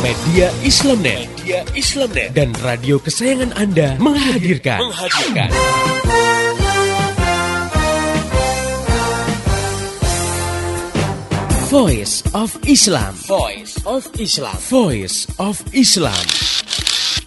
Media Islamnet, Media Islamnet dan radio kesayangan Anda menghadirkan, menghadirkan. Voice of Islam. Voice of Islam. Voice of Islam.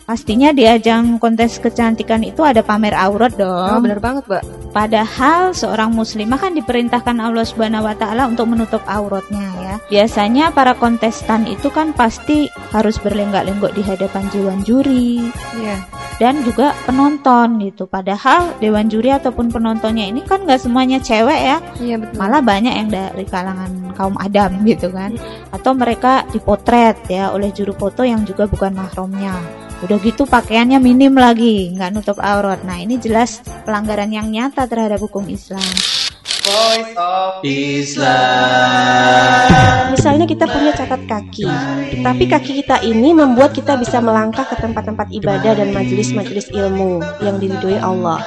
Pastinya di ajang kontes kecantikan itu ada pamer aurat dong. Oh, bener banget, Mbak. Padahal seorang muslimah kan diperintahkan Allah Subhanahu wa taala untuk menutup auratnya ya. Biasanya para kontestan itu kan pasti harus berlenggak-lenggok di hadapan dewan juri. Iya. Dan juga penonton gitu. Padahal dewan juri ataupun penontonnya ini kan nggak semuanya cewek ya. Iya, betul. Malah banyak yang dari kalangan kaum adam gitu kan. Atau mereka dipotret ya oleh juru foto yang juga bukan mahramnya. Udah gitu pakaiannya minim lagi, nggak nutup aurat. Nah ini jelas pelanggaran yang nyata terhadap hukum Islam. Voice of Islam. Misalnya kita punya catat kaki, tapi kaki kita ini membuat kita bisa melangkah ke tempat-tempat ibadah dan majelis-majelis ilmu yang diridhoi Allah.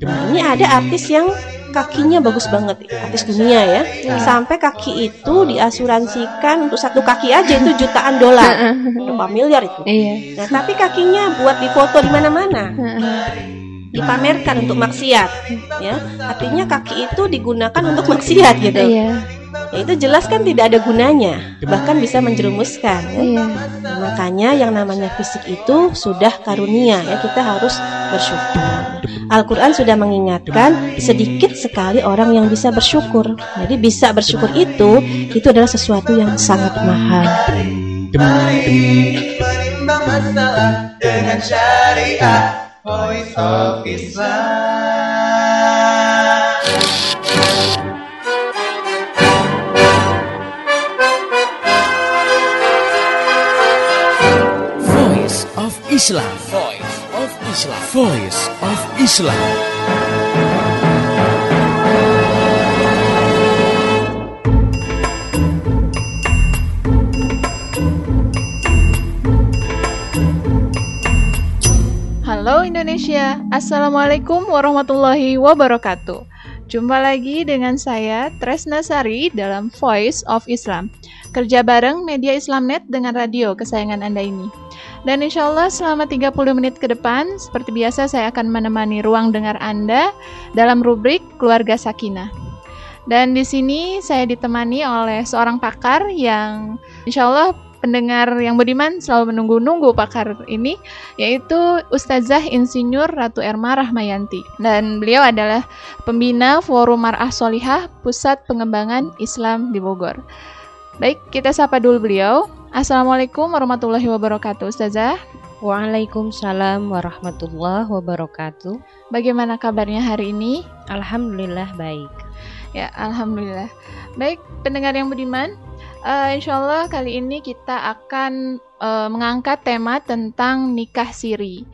Nah, ini ada artis yang kakinya bagus banget, artis dunia ya. Sampai kaki itu diasuransikan untuk satu kaki aja itu jutaan dolar, berapa miliar itu. Iya. Nah, tapi kakinya buat difoto di mana-mana dipamerkan untuk maksiat ya artinya kaki itu digunakan untuk maksiat gitu Iya. ya itu jelas kan tidak ada gunanya bahkan bisa menjerumuskan ya. Iya. makanya yang namanya fisik itu sudah karunia ya kita harus bersyukur Al-Quran sudah mengingatkan sedikit sekali orang yang bisa bersyukur jadi bisa bersyukur itu itu adalah sesuatu yang sangat mahal Menimbang masalah dengan syariah. Voice of Islam. Voice of Islam. Voice of Islam. Voice of Islam. Indonesia, Assalamualaikum warahmatullahi wabarakatuh. Jumpa lagi dengan saya Tresna Sari dalam Voice of Islam. Kerja bareng media Islamnet dengan radio kesayangan Anda ini. Dan insya Allah selama 30 menit ke depan, seperti biasa saya akan menemani ruang dengar Anda dalam rubrik Keluarga Sakinah. Dan di sini saya ditemani oleh seorang pakar yang insya Allah pendengar yang budiman selalu menunggu-nunggu pakar ini yaitu Ustazah Insinyur Ratu Erma Rahmayanti dan beliau adalah pembina Forum Mar'ah Solihah Pusat Pengembangan Islam di Bogor. Baik, kita sapa dulu beliau. Assalamualaikum warahmatullahi wabarakatuh, Ustazah. Waalaikumsalam warahmatullahi wabarakatuh. Bagaimana kabarnya hari ini? Alhamdulillah baik. Ya, alhamdulillah. Baik, pendengar yang budiman, eh, insya Allah kali ini kita akan eh, mengangkat tema tentang nikah siri.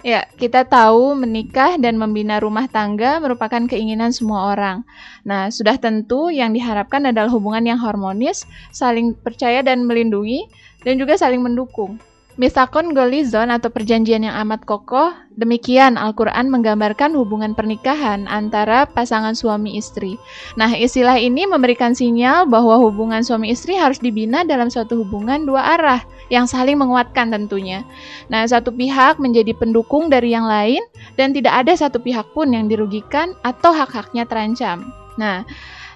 Ya, kita tahu menikah dan membina rumah tangga merupakan keinginan semua orang. Nah, sudah tentu yang diharapkan adalah hubungan yang harmonis, saling percaya dan melindungi, dan juga saling mendukung. Misakon golizon atau perjanjian yang amat kokoh, demikian Al-Quran menggambarkan hubungan pernikahan antara pasangan suami istri. Nah, istilah ini memberikan sinyal bahwa hubungan suami istri harus dibina dalam suatu hubungan dua arah yang saling menguatkan tentunya. Nah, satu pihak menjadi pendukung dari yang lain dan tidak ada satu pihak pun yang dirugikan atau hak-haknya terancam. Nah,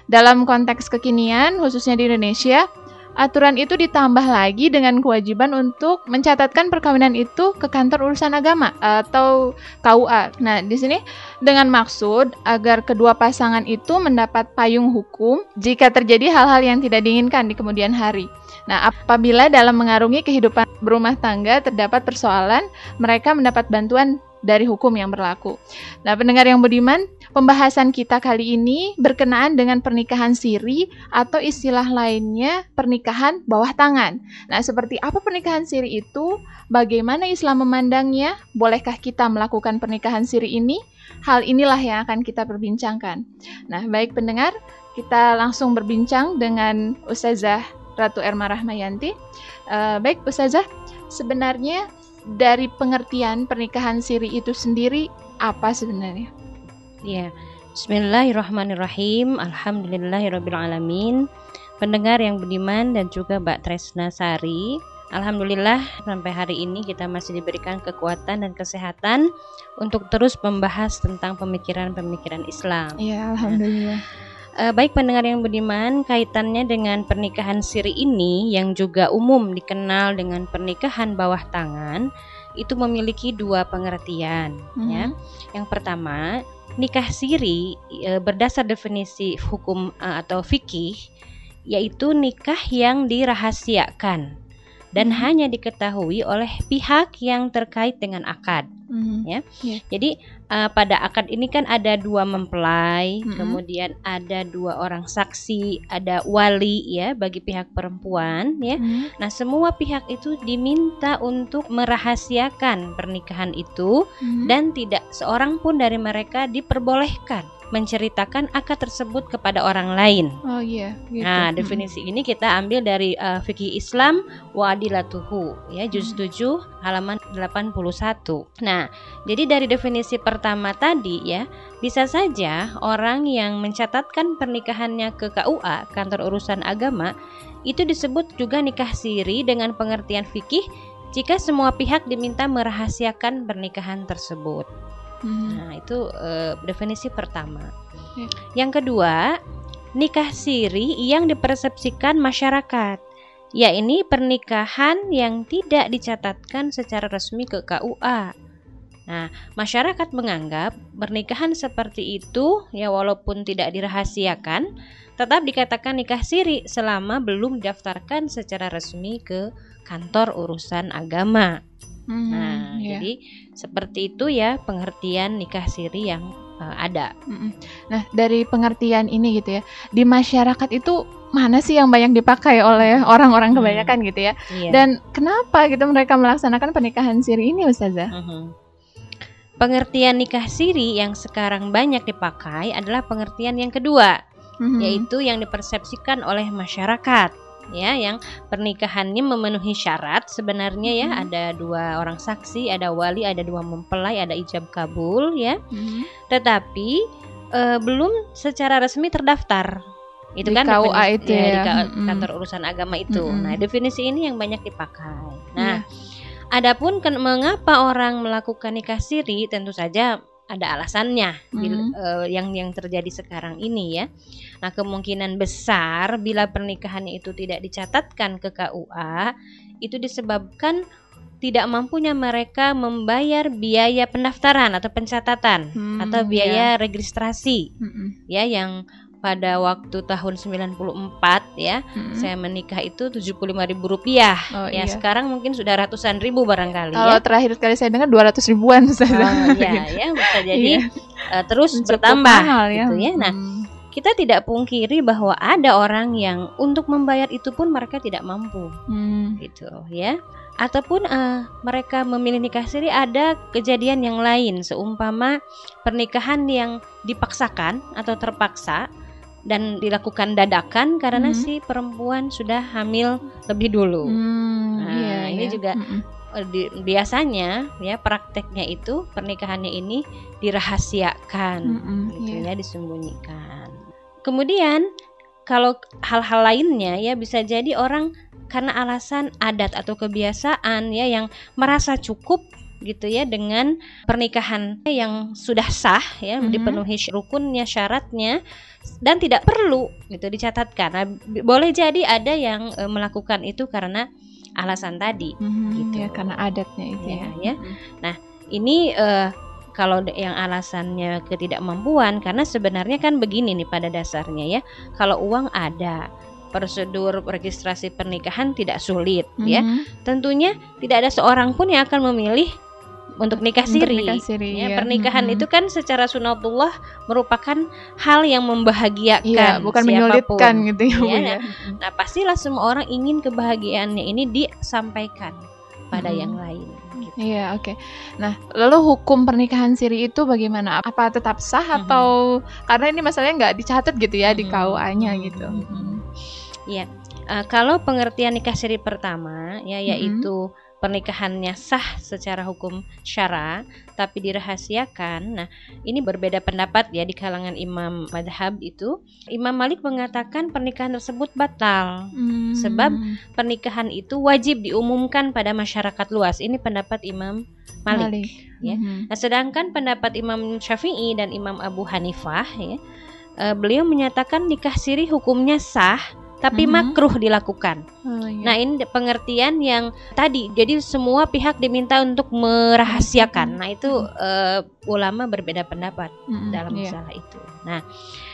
dalam konteks kekinian, khususnya di Indonesia, aturan itu ditambah lagi dengan kewajiban untuk mencatatkan perkawinan itu ke kantor urusan agama atau KUA. Nah, di sini dengan maksud agar kedua pasangan itu mendapat payung hukum jika terjadi hal-hal yang tidak diinginkan di kemudian hari. Nah, apabila dalam mengarungi kehidupan berumah tangga terdapat persoalan, mereka mendapat bantuan dari hukum yang berlaku. Nah, pendengar yang budiman, pembahasan kita kali ini berkenaan dengan pernikahan siri atau istilah lainnya pernikahan bawah tangan. Nah, seperti apa pernikahan siri itu? Bagaimana Islam memandangnya? Bolehkah kita melakukan pernikahan siri ini? Hal inilah yang akan kita perbincangkan. Nah, baik pendengar, kita langsung berbincang dengan Ustazah Ratu Erma Rahmayanti. Eh, baik Ustazah, sebenarnya dari pengertian pernikahan siri itu sendiri apa sebenarnya? Ya. Bismillahirrahmanirrahim. Alhamdulillahirabbil alamin. Pendengar yang budiman dan juga Mbak Tresna Sari, Alhamdulillah sampai hari ini kita masih diberikan kekuatan dan kesehatan untuk terus membahas tentang pemikiran-pemikiran Islam. Iya, alhamdulillah. Eh, baik pendengar yang budiman, kaitannya dengan pernikahan siri ini yang juga umum dikenal dengan pernikahan bawah tangan, itu memiliki dua pengertian. Mhm. Ya, yang pertama nikah siri e, berdasar definisi hukum e, atau fikih yaitu nikah yang dirahasiakan dan Mhm. hanya diketahui oleh pihak yang terkait dengan akad. Mhm. Ya. Iya. Jadi uh, pada akad ini kan ada dua mempelai, Mhm. kemudian ada dua orang saksi, ada wali ya bagi pihak perempuan ya. Mhm. Nah, semua pihak itu diminta untuk merahasiakan pernikahan itu Mhm. dan tidak seorang pun dari mereka diperbolehkan menceritakan akad tersebut kepada orang lain. Oh iya, gitu. Nah, definisi ini kita ambil dari uh, fikih Islam Wadilatuhu ya juz Hmm. 7 halaman 81. Nah, jadi dari definisi pertama tadi ya, bisa saja orang yang mencatatkan pernikahannya ke KUA, kantor urusan agama, itu disebut juga nikah siri dengan pengertian fikih jika semua pihak diminta merahasiakan pernikahan tersebut. Mhm. Nah, itu eh, definisi pertama. Ya. Yang kedua, nikah siri yang dipersepsikan masyarakat. Ya, ini pernikahan yang tidak dicatatkan secara resmi ke KUA. Nah, masyarakat menganggap pernikahan seperti itu ya walaupun tidak dirahasiakan tetap dikatakan nikah siri selama belum didaftarkan secara resmi ke kantor urusan agama. Mhm, Nah, iya. jadi seperti itu ya pengertian nikah siri yang uh, ada. Nah, dari pengertian ini gitu ya, di masyarakat itu mana sih yang banyak dipakai oleh orang-orang Hmm. kebanyakan gitu ya? Iya. Dan kenapa gitu mereka melaksanakan pernikahan siri ini, Ustazah? Mhm. Pengertian nikah siri yang sekarang banyak dipakai adalah pengertian yang kedua, Mhm. yaitu yang dipersepsikan oleh masyarakat. Ya, yang pernikahannya memenuhi syarat sebenarnya ya Mhm. ada dua orang saksi, ada wali, ada dua mempelai, ada ijab kabul ya. Mhm. Tetapi eh, belum secara resmi terdaftar. Itu Di kan KUA definisi- itu di ya. ka- Mm-mm. kantor urusan agama itu. Mm-mm. Nah, definisi ini yang banyak dipakai. Nah, Iya. adapun mengapa orang melakukan nikah siri tentu saja ada alasannya Mhm. eh, yang yang terjadi sekarang ini ya. Nah, kemungkinan besar bila pernikahannya itu tidak dicatatkan ke KUA itu disebabkan tidak mampunya mereka membayar biaya pendaftaran atau pencatatan Hmm, atau ya. biaya registrasi Mm-mm. ya yang pada waktu tahun 94 ya Mm-mm. saya menikah itu 75.000 rupiah Oh, ya iya. sekarang mungkin sudah ratusan ribu barangkali Kalau ya terakhir kali saya dengar 200 ribuan. Oh, ya ya bisa jadi Iya. eh, terus Cukup bertambah mahal ya. gitu ya nah Mm. kita tidak pungkiri bahwa ada orang yang untuk membayar itu pun mereka tidak mampu Hmm. gitu ya ataupun eh, mereka memilih nikah siri ada kejadian yang lain seumpama pernikahan yang dipaksakan atau terpaksa dan dilakukan dadakan karena Mhm. si perempuan sudah hamil lebih dulu. Hmm, Nah, iya, ini iya. juga di- biasanya ya prakteknya itu pernikahannya ini dirahasiakan Mm-mm, gitu iya. ya disembunyikan. Kemudian kalau hal-hal lainnya ya bisa jadi orang karena alasan adat atau kebiasaan ya yang merasa cukup gitu ya dengan pernikahan yang sudah sah ya Mhm. dipenuhi sy- rukunnya syaratnya dan tidak perlu gitu dicatatkan. Nah, boleh jadi ada yang eh, melakukan itu karena alasan tadi. Mhm, Gitu. ya, karena adatnya itu Ya, ya. ya. Mm-mm. Ini eh, kalau yang alasannya ketidakmampuan karena sebenarnya kan begini nih pada dasarnya ya. Kalau uang ada, prosedur registrasi pernikahan tidak sulit ya. Mhm. Tentunya tidak ada seorang pun yang akan memilih untuk nikah Untuk siri. nikah siri, Ya, ya. pernikahan Mhm. itu kan secara sunatullah merupakan hal yang membahagiakan Iya, bukan siapa pun. menyulitkan gitu ya, Iya, ya. Nah, pastilah semua orang ingin kebahagiaannya ini disampaikan pada Mhm. yang lain. Gitu. Iya, oke. Nah, lalu hukum pernikahan siri itu bagaimana? Apa tetap sah Mhm. atau karena ini masalahnya nggak dicatat gitu ya di Mhm. KUA-nya Mhm. gitu. Mhm. Eh, kalau pengertian nikah siri pertama ya yaitu pernikahannya sah secara hukum syara tapi dirahasiakan. Nah, ini berbeda pendapat ya di kalangan imam madhab itu. Imam Malik mengatakan pernikahan tersebut batal. Hmm. Sebab pernikahan itu wajib diumumkan pada masyarakat luas. Ini pendapat Imam Malik. ya. Mhm. Nah, sedangkan pendapat Imam Syafi'i dan Imam Abu Hanifah ya, eh, beliau menyatakan nikah siri hukumnya sah tapi Mhm. makruh dilakukan. Oh, iya. Nah, ini pengertian yang tadi. Jadi semua pihak diminta untuk merahasiakan. Nah, itu eh, ulama berbeda pendapat Mhm, dalam iya. masalah itu. Nah,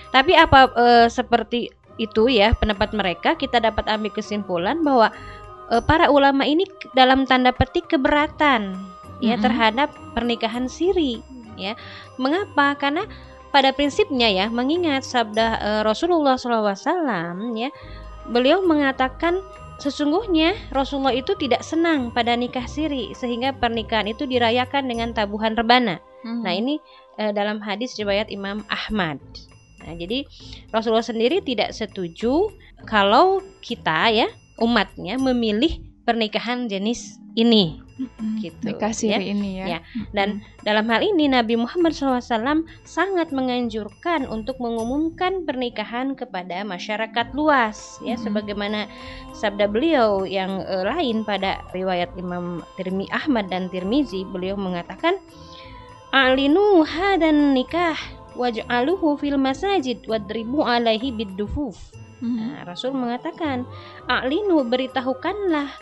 tapi apa eh, seperti itu ya pendapat mereka kita dapat ambil kesimpulan bahwa eh, para ulama ini dalam tanda petik keberatan ya Mhm. terhadap pernikahan siri ya. Mengapa? Karena pada prinsipnya ya mengingat sabda eh, Rasulullah SAW ya beliau mengatakan sesungguhnya Rasulullah itu tidak senang pada nikah siri sehingga pernikahan itu dirayakan dengan tabuhan rebana. Mhm. Nah, ini eh, dalam hadis riwayat Imam Ahmad. Nah, jadi Rasulullah sendiri tidak setuju kalau kita ya umatnya memilih pernikahan jenis ini Mhm. gitu, Nikah siri ini ya. Ya. dan dalam hal ini Nabi Muhammad SAW sangat menganjurkan untuk mengumumkan pernikahan kepada masyarakat luas ya Mhm. sebagaimana sabda beliau yang eh, lain pada riwayat Imam Tirmi Ahmad dan Tirmizi beliau mengatakan alinu hadan nikah waj'aluhu fil masajid wadribu alaihi bidufuf Mhm. Nah, Rasul mengatakan, "A'linu beritahukanlah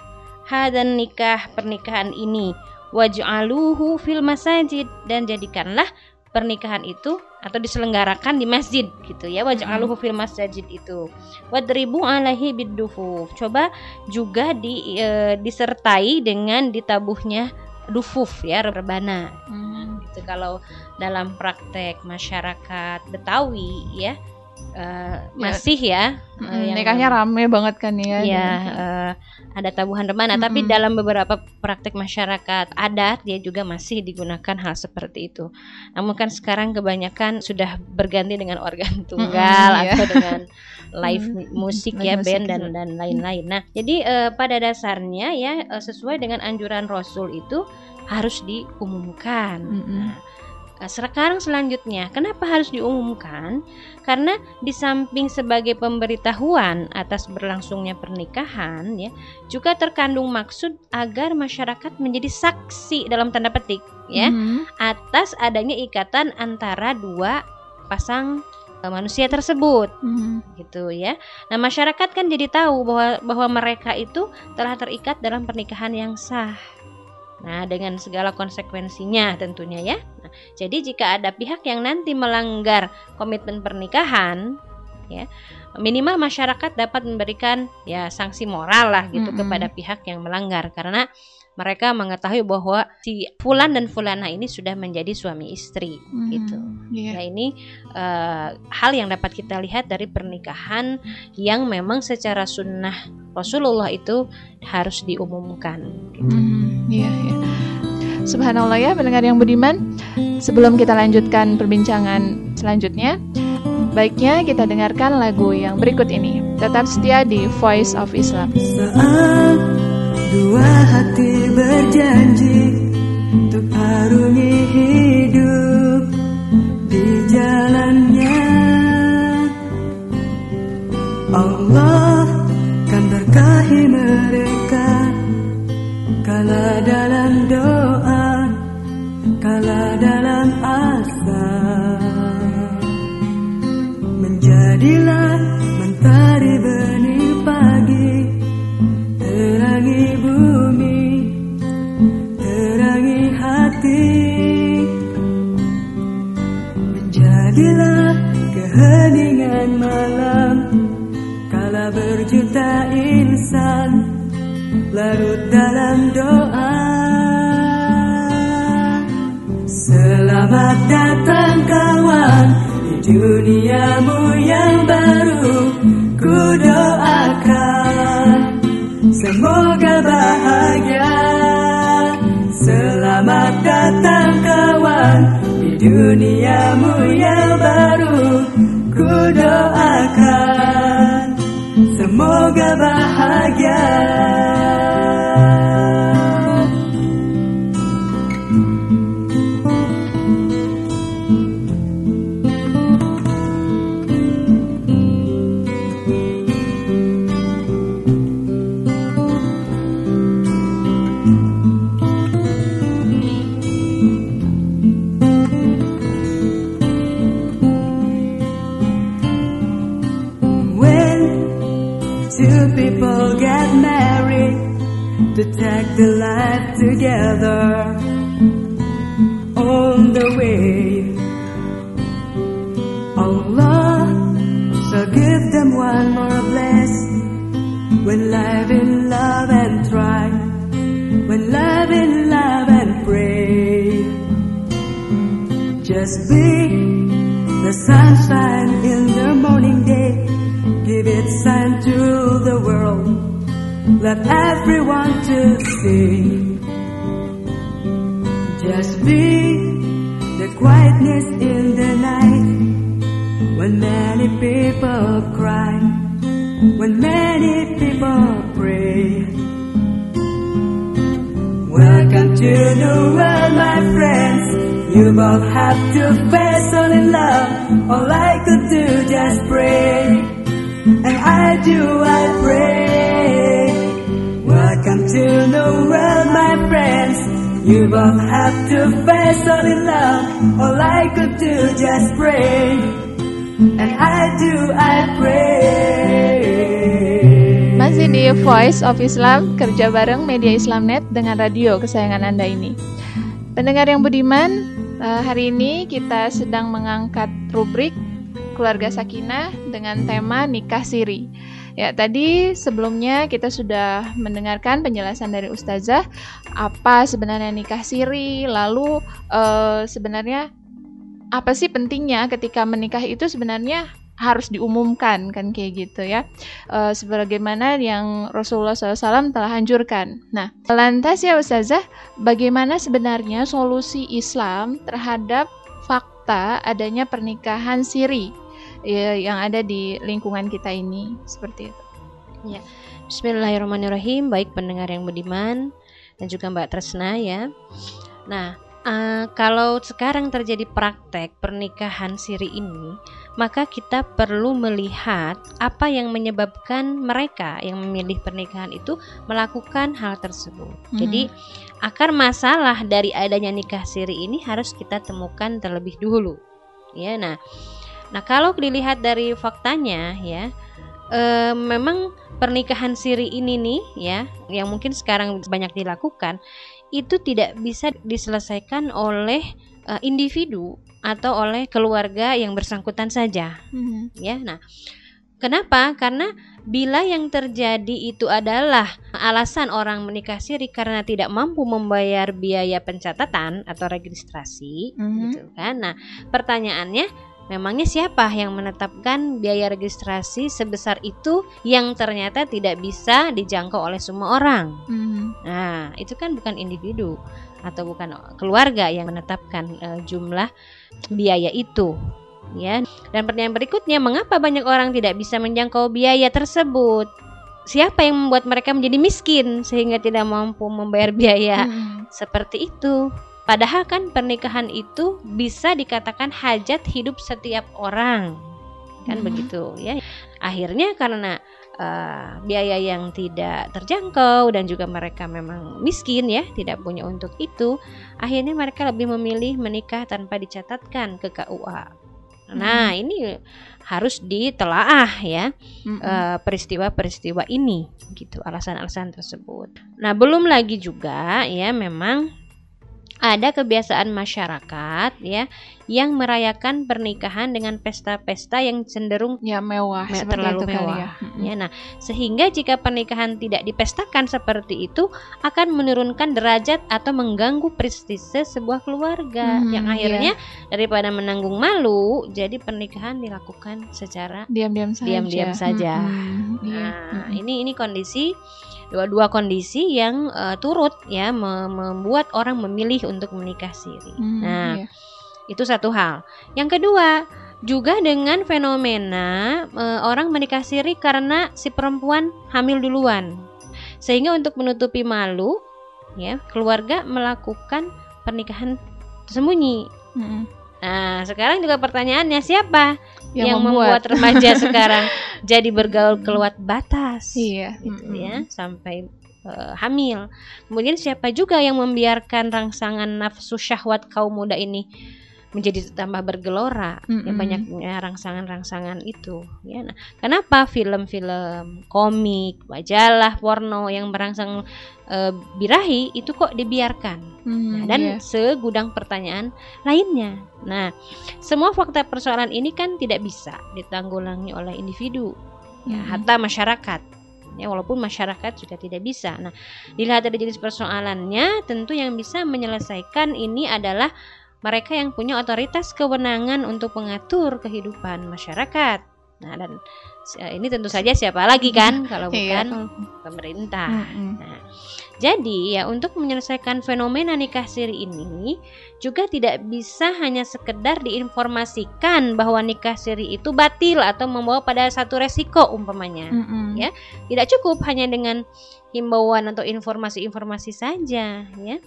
hadan nikah pernikahan ini. Waj'aluhu fil masajid. Dan jadikanlah pernikahan itu atau diselenggarakan di masjid gitu ya. Waj'aluhu fil masajid itu. Wadribu alaihi bidufuf coba juga di, eh, disertai dengan ditabuhnya dufuf ya rebana. Mhm. itu kalau dalam praktek masyarakat Betawi ya eh, masih ya eh, Mhm, yang- Nikahnya rame banget kan ya. ya eh, ada tabuhan remana tapi Mm-mm. dalam beberapa praktek masyarakat adat dia juga masih digunakan hal seperti itu namun kan sekarang kebanyakan sudah berganti dengan organ tunggal Mm-mm, iya. atau dengan live Mm, musik live ya musik band dan dan lain-lain nah jadi eh, pada dasarnya ya eh, sesuai dengan anjuran Rasul itu harus diumumkan. Nah, eh, sekarang selanjutnya, kenapa harus diumumkan? Karena di samping sebagai pemberitahuan atas berlangsungnya pernikahan, ya, juga terkandung maksud agar masyarakat menjadi saksi dalam tanda petik, ya, Mhm. atas adanya ikatan antara dua pasang eh, manusia tersebut Mhm. gitu ya. Nah, masyarakat kan jadi tahu bahwa bahwa mereka itu telah terikat dalam pernikahan yang sah. Nah, dengan segala konsekuensinya tentunya ya. Nah, jadi jika ada pihak yang nanti melanggar komitmen pernikahan ya, minimal masyarakat dapat memberikan ya sanksi moral lah gitu Mm-mm. kepada pihak yang melanggar karena mereka mengetahui bahwa si fulan dan fulana ini sudah menjadi suami istri gitu. Mhm. Iya. Ya ini eh, hal yang dapat kita lihat dari pernikahan yang memang secara sunnah Rasulullah itu harus diumumkan. Mhm, Iya, iya. Subhanallah ya pendengar yang budiman. Sebelum kita lanjutkan perbincangan selanjutnya, baiknya kita dengarkan lagu yang berikut ini. Tetap setia di Voice of Islam. Saat dua hati berjanji Untuk arungi hidup di jalannya Allah kan berkahi mereka Kala dalam doa Kala dalam duniamu yang baru Ku doakan. Semoga bahagia quietness in the night when many people cry, when many people pray. Welcome to the world, my friends. You both have to face all in love. All I could do just pray, and I do, I pray. Welcome to the world, my friends. You have to face all in love. All I could do just pray, and I do, I pray. Masih di Voice of Islam, kerja bareng Media Islamnet dengan radio kesayangan Anda ini. Pendengar yang budiman, eh, hari ini kita sedang mengangkat rubrik Keluarga Sakinah dengan tema Nikah Siri. Ya, tadi sebelumnya kita sudah mendengarkan penjelasan dari Ustazah apa sebenarnya nikah siri, lalu eh, sebenarnya apa sih pentingnya ketika menikah itu sebenarnya harus diumumkan kan kayak gitu ya Eh, sebagaimana yang Rasulullah SAW telah anjurkan. Nah, lantas ya Ustazah, bagaimana sebenarnya solusi Islam terhadap fakta adanya pernikahan siri ya, yang ada di lingkungan kita ini seperti itu? Bismillahirrahmanirrahim. Baik pendengar yang budiman dan juga Mbak Tresna ya. Nah, eh, kalau sekarang terjadi praktek pernikahan siri ini, maka kita perlu melihat apa yang menyebabkan mereka yang memilih pernikahan itu melakukan hal tersebut. Jadi, akar masalah dari adanya nikah siri ini harus kita temukan terlebih dulu. Ya, nah. Nah, kalau dilihat dari faktanya ya, eh, memang pernikahan siri ini nih ya yang mungkin sekarang banyak dilakukan itu tidak bisa diselesaikan oleh eh, individu atau oleh keluarga yang bersangkutan saja. Ya nah kenapa? Karena bila yang terjadi itu adalah alasan orang menikah siri karena tidak mampu membayar biaya pencatatan atau registrasi Mhm. gitu kan? Nah pertanyaannya Memangnya siapa yang menetapkan biaya registrasi sebesar itu yang ternyata tidak bisa dijangkau oleh semua orang? Mhm. Nah, itu kan bukan individu atau bukan keluarga yang menetapkan eh, jumlah biaya itu. Ya. Dan pertanyaan berikutnya, mengapa banyak orang tidak bisa menjangkau biaya tersebut? Siapa yang membuat mereka menjadi miskin sehingga tidak mampu membayar biaya? Mhm. Seperti itu. Padahal kan pernikahan itu bisa dikatakan hajat hidup setiap orang. Kan Mhm. begitu ya. Akhirnya karena eh, biaya yang tidak terjangkau dan juga mereka memang miskin ya, tidak punya untuk itu, akhirnya mereka lebih memilih menikah tanpa dicatatkan ke KUA. Nah, ini harus ditelaah ya eh, peristiwa-peristiwa ini gitu alasan-alasan tersebut. Nah belum lagi juga ya memang ada kebiasaan masyarakat ya yang merayakan pernikahan dengan pesta-pesta yang cenderung ya mewah Me- terlalu itu kali mewah. ya. Mhm. ya nah sehingga jika pernikahan tidak dipestakan seperti itu akan menurunkan derajat atau mengganggu prestise sebuah keluarga Hmm, yang akhirnya daripada menanggung malu jadi pernikahan dilakukan secara diam-diam saja. Diam-diam saja. Iya. Nah, Mhm. ini ini kondisi dua-dua kondisi yang eh, turut ya me- membuat orang memilih untuk menikah siri. Mhm, Nah, iya. itu satu hal. Yang kedua, juga dengan fenomena eh, orang menikah siri karena si perempuan hamil duluan. Sehingga untuk menutupi malu, ya, keluarga melakukan pernikahan tersembunyi. Mhm. Nah, sekarang juga pertanyaannya siapa Yang yang, membuat. membuat remaja sekarang jadi bergaul keluar batas? Iya. gitu Mhm. ya sampai eh, hamil. Kemudian siapa juga yang membiarkan rangsangan nafsu syahwat kaum muda ini menjadi tambah bergelora ya Mm-mm. banyaknya rangsangan-rangsangan itu ya nah kenapa film-film komik majalah porno yang merangsang eh, birahi itu kok dibiarkan Hmm, Nah, dan iya. segudang pertanyaan lainnya. Nah, semua fakta persoalan ini kan tidak bisa ditanggulangi oleh individu, ya, Mm-mm. hatta masyarakat. Ya, walaupun masyarakat juga tidak bisa. Nah, dilihat dari jenis persoalannya, tentu yang bisa menyelesaikan ini adalah mereka yang punya otoritas kewenangan untuk mengatur kehidupan masyarakat. Nah, dan eh, ini tentu saja siapa lagi kan kalau Iya, bukan pemerintah. Nah, jadi ya untuk menyelesaikan fenomena nikah siri ini juga tidak bisa hanya sekedar diinformasikan bahwa nikah siri itu batil atau membawa pada satu resiko umpamanya. Ya. Tidak cukup hanya dengan himbauan atau informasi-informasi saja ya.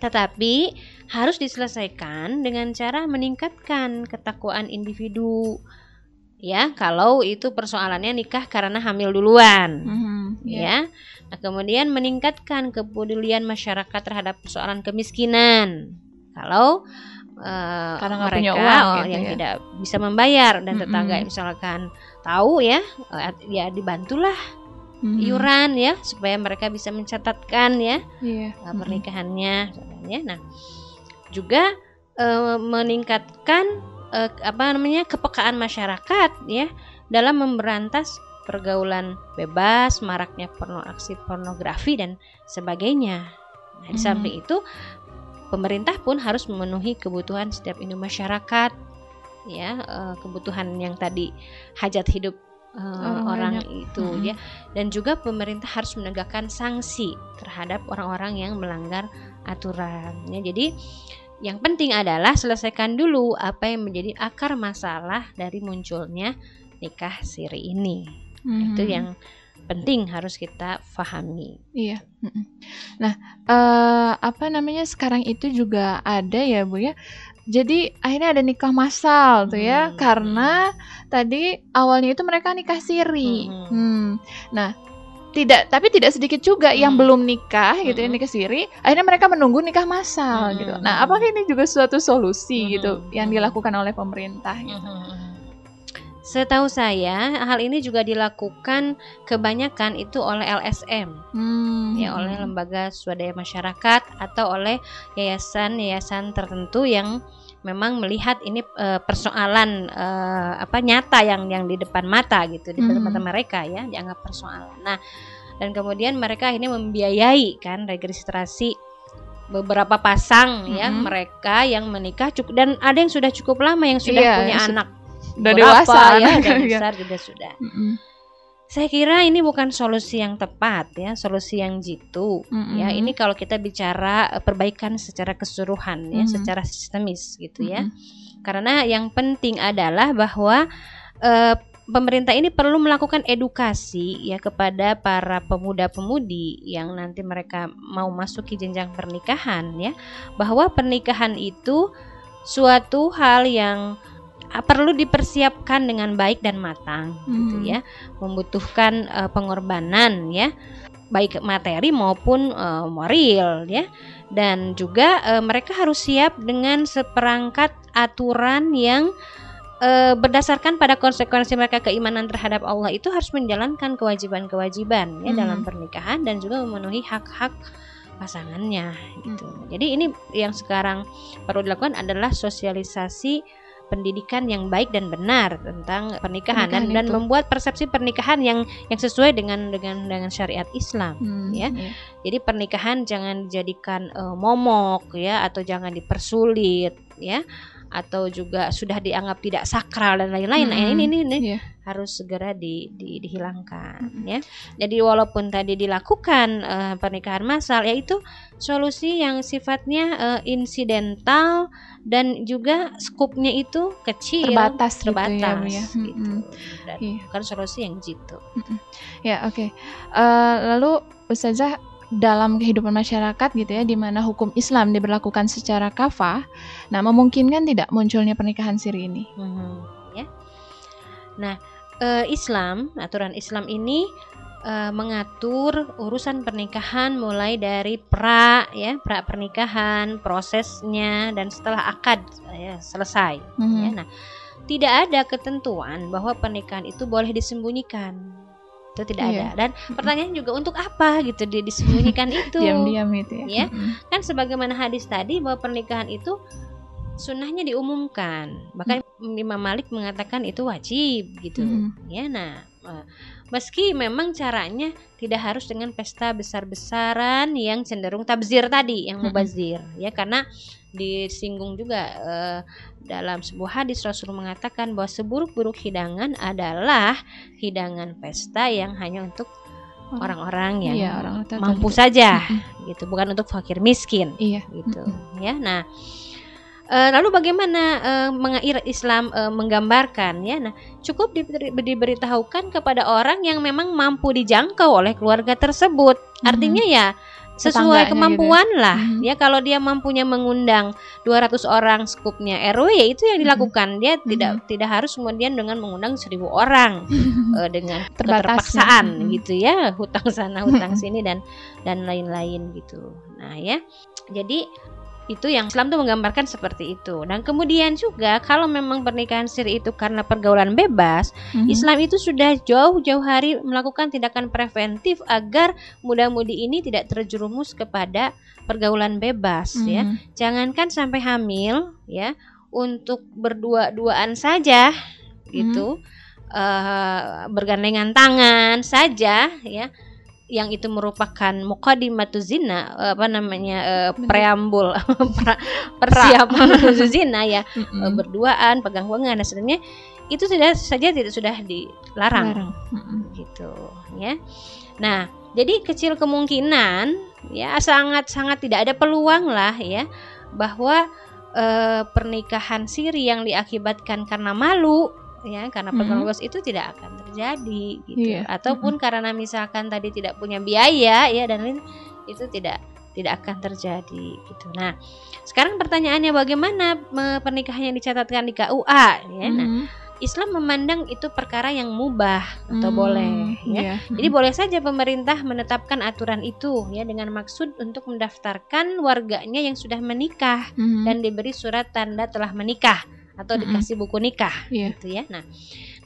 Tetapi harus diselesaikan dengan cara meningkatkan ketakwaan individu. Ya, kalau itu persoalannya nikah karena hamil duluan Mhm, iya. ya. Nah, kemudian meningkatkan kepedulian masyarakat terhadap persoalan kemiskinan. Kalau eh, Karena mereka punya uang oh, gitu yang ya. tidak bisa membayar dan tetangga misalkan tahu ya, eh, ya dibantulah Mhm. iuran ya supaya mereka bisa mencatatkan ya Iya. uh, pernikahannya misalnya. Nah, juga eh, meningkatkan eh, apa namanya kepekaan masyarakat ya dalam memberantas pergaulan bebas, maraknya porno aksi pornografi dan sebagainya. Nah, di Hmm. samping itu pemerintah pun harus memenuhi kebutuhan setiap individu masyarakat ya kebutuhan yang tadi hajat hidup eh, Orang orang banyak. itu Mm-mm. ya dan juga pemerintah harus menegakkan sanksi terhadap orang-orang yang melanggar aturan. Ya, jadi yang penting adalah selesaikan dulu apa yang menjadi akar masalah dari munculnya nikah siri ini. Itu Mhm. yang penting harus kita pahami. Iya. Nah, eh, apa namanya sekarang itu juga ada ya bu ya. Jadi akhirnya ada nikah massal tuh ya, Hmm. karena tadi awalnya itu mereka nikah siri. Hmm. Hmm. Nah, tidak, tapi tidak sedikit juga yang Hmm. belum nikah gitu ya Hmm. nikah siri. Akhirnya mereka menunggu nikah massal Hmm. gitu. Nah, apakah ini juga suatu solusi Hmm. gitu yang Hmm. dilakukan oleh pemerintah? Gitu? Setahu saya hal ini juga dilakukan kebanyakan itu oleh LSM Hmm. ya oleh lembaga swadaya masyarakat atau oleh yayasan-yayasan tertentu yang memang melihat ini eh, persoalan eh, apa nyata yang yang di depan mata gitu di depan Mhm. mata mereka ya dianggap persoalan. Nah, dan kemudian mereka ini membiayai kan registrasi beberapa pasang ya Mhm. mereka yang menikah cukup dan ada yang sudah cukup lama yang sudah Iya, punya anak Udah dewasa ya anak. dan Iya. besar juga sudah. Mm-mm. Saya kira ini bukan solusi yang tepat ya, solusi yang jitu. Mm-mm. Ya, ini kalau kita bicara eh, perbaikan secara keseluruhan ya, Mhm. secara sistemis gitu ya. Mm-mm. Karena yang penting adalah bahwa eh, pemerintah ini perlu melakukan edukasi ya kepada para pemuda-pemudi yang nanti mereka mau masuki jenjang pernikahan ya, bahwa pernikahan itu suatu hal yang perlu dipersiapkan dengan baik dan matang gitu Hmm. ya, membutuhkan eh, pengorbanan ya, baik materi maupun eh, moral ya, dan juga eh, mereka harus siap dengan seperangkat aturan yang eh, berdasarkan pada konsekuensi mereka keimanan terhadap Allah itu harus menjalankan kewajiban-kewajiban ya Hmm. dalam pernikahan dan juga memenuhi hak-hak pasangannya gitu. Jadi ini yang sekarang perlu dilakukan adalah sosialisasi pendidikan yang baik dan benar tentang pernikahan, dan, Pernikahan dan itu. membuat persepsi pernikahan yang yang sesuai dengan dengan dengan syariat Islam. Hmm, Ya. iya. Jadi pernikahan jangan dijadikan eh, momok ya atau jangan dipersulit ya atau juga sudah dianggap tidak sakral dan lain-lain. Nah, Mm-mm. ini ini, ini Iya. harus segera di, di- dihilangkan Mm-mm. ya. Jadi walaupun tadi dilakukan eh, pernikahan massal yaitu solusi yang sifatnya eh, insidental dan juga skupnya itu kecil Terbatas gitu ya, terbatas ya. gitu. Mm-mm. Dan Iya. bukan solusi yang jitu. Ya, oke. Eh, lalu Ustazah dalam kehidupan masyarakat gitu ya di mana hukum Islam diberlakukan secara kafah, nah memungkinkan tidak munculnya pernikahan siri ini? Mhm, ya. Nah, eh, Islam, aturan Islam ini eh, mengatur urusan pernikahan mulai dari pra ya pra pernikahan prosesnya dan setelah akad ya selesai Mhm. ya nah tidak ada ketentuan bahwa pernikahan itu boleh disembunyikan itu tidak Iya. ada dan pertanyaan juga untuk apa gitu dia disembunyikan itu Diam-diam itu ya. Ya. Mm-mm. kan sebagaimana hadis tadi bahwa pernikahan itu sunnahnya diumumkan bahkan Imam Malik mengatakan itu wajib gitu Mm. ya nah eh, meski memang caranya tidak harus dengan pesta besar-besaran yang cenderung tabzir tadi yang mubazir ya. Karena disinggung juga eh, dalam sebuah hadis Rasul mengatakan bahwa seburuk-buruk hidangan adalah hidangan pesta yang hanya untuk orang-orang yang Iya, orang mampu saja gitu. Bukan untuk fakir miskin Iya. gitu ya. Nah eh, lalu bagaimana eh, mengair Islam eh, menggambarkan ya nah cukup diberi- diberitahukan kepada orang yang memang mampu dijangkau oleh keluarga tersebut artinya ya sesuai gitu. kemampuan lah Mhm. ya kalau dia mampunya mengundang 200 orang skupnya RW ya itu yang Mhm. dilakukan dia tidak tidak harus kemudian dengan mengundang 1000 orang eh, dengan keterpaksaan ya. Mhm. gitu ya hutang sana hutang sini dan dan lain-lain gitu nah ya jadi itu yang Islam tuh menggambarkan seperti itu dan kemudian juga kalau memang pernikahan siri itu karena pergaulan bebas Mhm. Islam itu sudah jauh-jauh hari melakukan tindakan preventif agar muda-mudi ini tidak terjerumus kepada pergaulan bebas ya Mhm. jangankan sampai hamil ya untuk berdua-duaan saja gitu eh, bergandengan tangan saja ya yang itu merupakan muqaddimatu zina eh, apa namanya eh, Bener. preambul pra- persiapan menuju zina ya Mm-mm. eh, berduaan pegang-pegangan dan sebenarnya itu sudah saja tidak sudah dilarang Larang. Mm-mm. gitu ya. Nah, jadi kecil kemungkinan ya sangat sangat tidak ada peluang lah ya bahwa eh, pernikahan siri yang diakibatkan karena malu ya karena pergaulan bebas itu tidak akan terjadi gitu Iya. ataupun karena misalkan tadi tidak punya biaya ya dan lain itu tidak tidak akan terjadi gitu. Nah, sekarang pertanyaannya bagaimana pernikahan yang dicatatkan di KUA ya. Nah, Mhm. Islam memandang itu perkara yang mubah atau Hmm, boleh ya. iya. Jadi boleh saja pemerintah menetapkan aturan itu ya dengan maksud untuk mendaftarkan warganya yang sudah menikah Mhm. dan diberi surat tanda telah menikah atau Mm-mm. dikasih buku nikah Iya. gitu ya. Nah,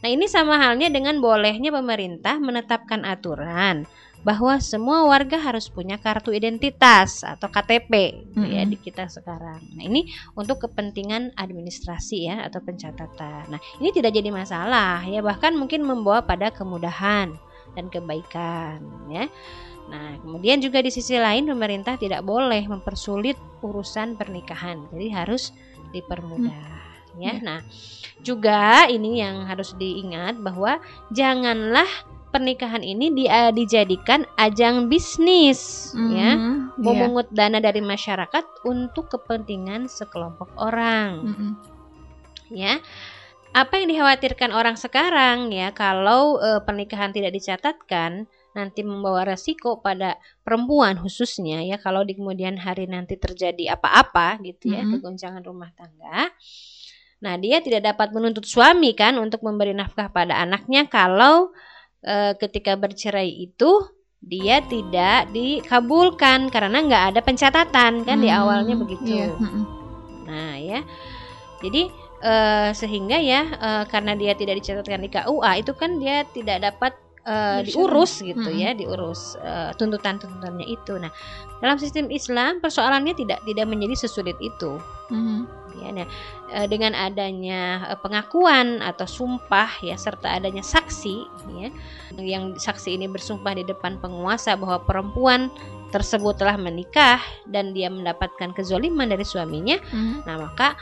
nah ini sama halnya dengan bolehnya pemerintah menetapkan aturan bahwa semua warga harus punya kartu identitas atau KTP gitu ya Mm-mm. di kita sekarang. Nah, ini untuk kepentingan administrasi ya atau pencatatan. Nah, ini tidak jadi masalah ya bahkan mungkin membawa pada kemudahan dan kebaikan ya. Nah, kemudian juga di sisi lain pemerintah tidak boleh mempersulit urusan pernikahan. Jadi harus dipermudah ya. Ya. Nah, juga ini yang harus diingat bahwa janganlah pernikahan ini di- eh, dijadikan ajang bisnis ya, Mhm. Iya. memungut dana dari masyarakat untuk kepentingan sekelompok orang Mhm. ya. Apa yang dikhawatirkan orang sekarang ya kalau eh, pernikahan tidak dicatatkan nanti membawa resiko pada perempuan khususnya ya kalau di kemudian hari nanti terjadi apa-apa gitu ya Mhm. kegoncangan rumah tangga. Nah, dia tidak dapat menuntut suami kan untuk memberi nafkah pada anaknya kalau eh, ketika bercerai itu dia tidak dikabulkan karena nggak ada pencatatan kan di Hmm, awalnya begitu. Iya. Mhm. Nah, ya. Jadi eh, sehingga ya eh, karena dia tidak dicatatkan di KUA itu kan dia tidak dapat Bercerai. diurus gitu Mm-mm. ya, diurus eh, tuntutan-tuntutannya itu. Nah, dalam sistem Islam persoalannya tidak tidak menjadi sesulit itu. Mhm. Ya, nah, eh, dengan adanya eh, pengakuan atau sumpah ya serta adanya saksi ya yang saksi ini bersumpah di depan penguasa bahwa perempuan tersebut telah menikah dan dia mendapatkan kezoliman dari suaminya Mhm. Nah, maka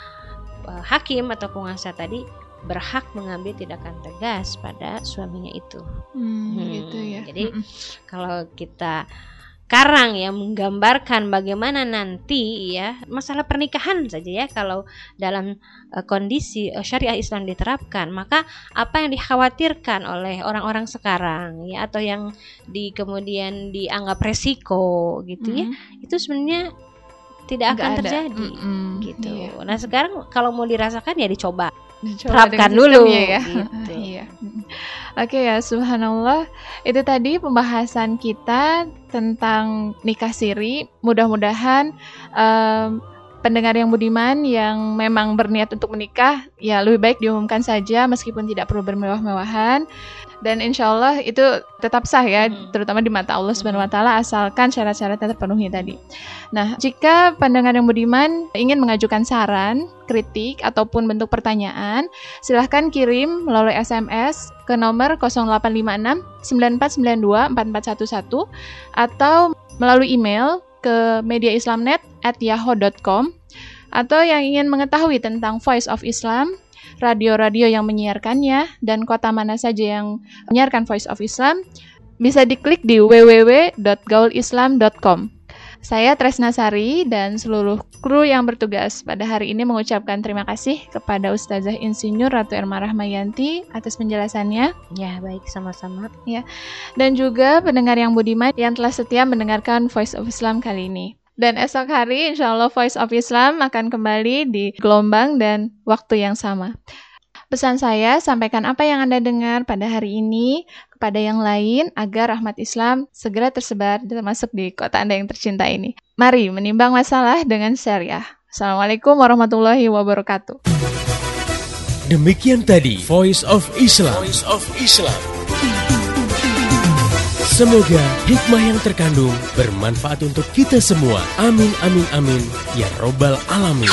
eh, hakim atau penguasa tadi berhak mengambil tindakan tegas pada suaminya itu. Hmm, Hmm, gitu ya. jadi Mhm. Kalau kita sekarang ya menggambarkan bagaimana nanti ya masalah pernikahan saja ya kalau dalam eh, kondisi eh, syariah Islam diterapkan maka apa yang dikhawatirkan oleh orang-orang sekarang ya atau yang di kemudian dianggap resiko gitu ya Mhm. itu sebenarnya tidak Nggak akan ada. terjadi Mhm. gitu. Iya. Nah sekarang kalau mau dirasakan ya dicoba Dicoba terapkan dulu ya. gitu. Iya. ya. Mm. Oke ya, subhanallah. Itu tadi pembahasan kita tentang nikah siri. Mudah-mudahan em, pendengar yang budiman yang memang berniat untuk menikah, ya lebih baik diumumkan saja meskipun tidak perlu bermewah-mewahan. Dan insya Allah itu tetap sah ya, Hmm. terutama di mata Allah Subhanahu Wa Taala asalkan syarat-syaratnya terpenuhi tadi. Nah, jika pendengar yang budiman ingin mengajukan saran, kritik ataupun bentuk pertanyaan, silahkan kirim melalui SMS ke nomor 0856 9492 4411 atau melalui email ke mediaislamnet at yahoo.com atau yang ingin mengetahui tentang Voice of Islam, radio-radio yang menyiarkannya, dan kota mana saja yang menyiarkan Voice of Islam, bisa diklik di www.gaulislam.com. Saya Tresna Sari dan seluruh kru yang bertugas pada hari ini mengucapkan terima kasih kepada Ustazah Insinyur Ratu Erma Rahmayanti atas penjelasannya Ya, baik sama-sama. dan juga pendengar yang budiman yang telah setia mendengarkan Voice of Islam kali ini. Dan esok hari insya Allah Voice of Islam akan kembali di gelombang dan waktu yang sama. Pesan saya, sampaikan apa yang Anda dengar pada hari ini kepada yang lain agar rahmat Islam segera tersebar termasuk di kota Anda yang tercinta ini. Mari menimbang masalah dengan syariah. Assalamualaikum warahmatullahi wabarakatuh. Demikian tadi Voice of Islam. Voice of Islam. Semoga hikmah yang terkandung bermanfaat untuk kita semua. Amin amin amin ya robbal alamin.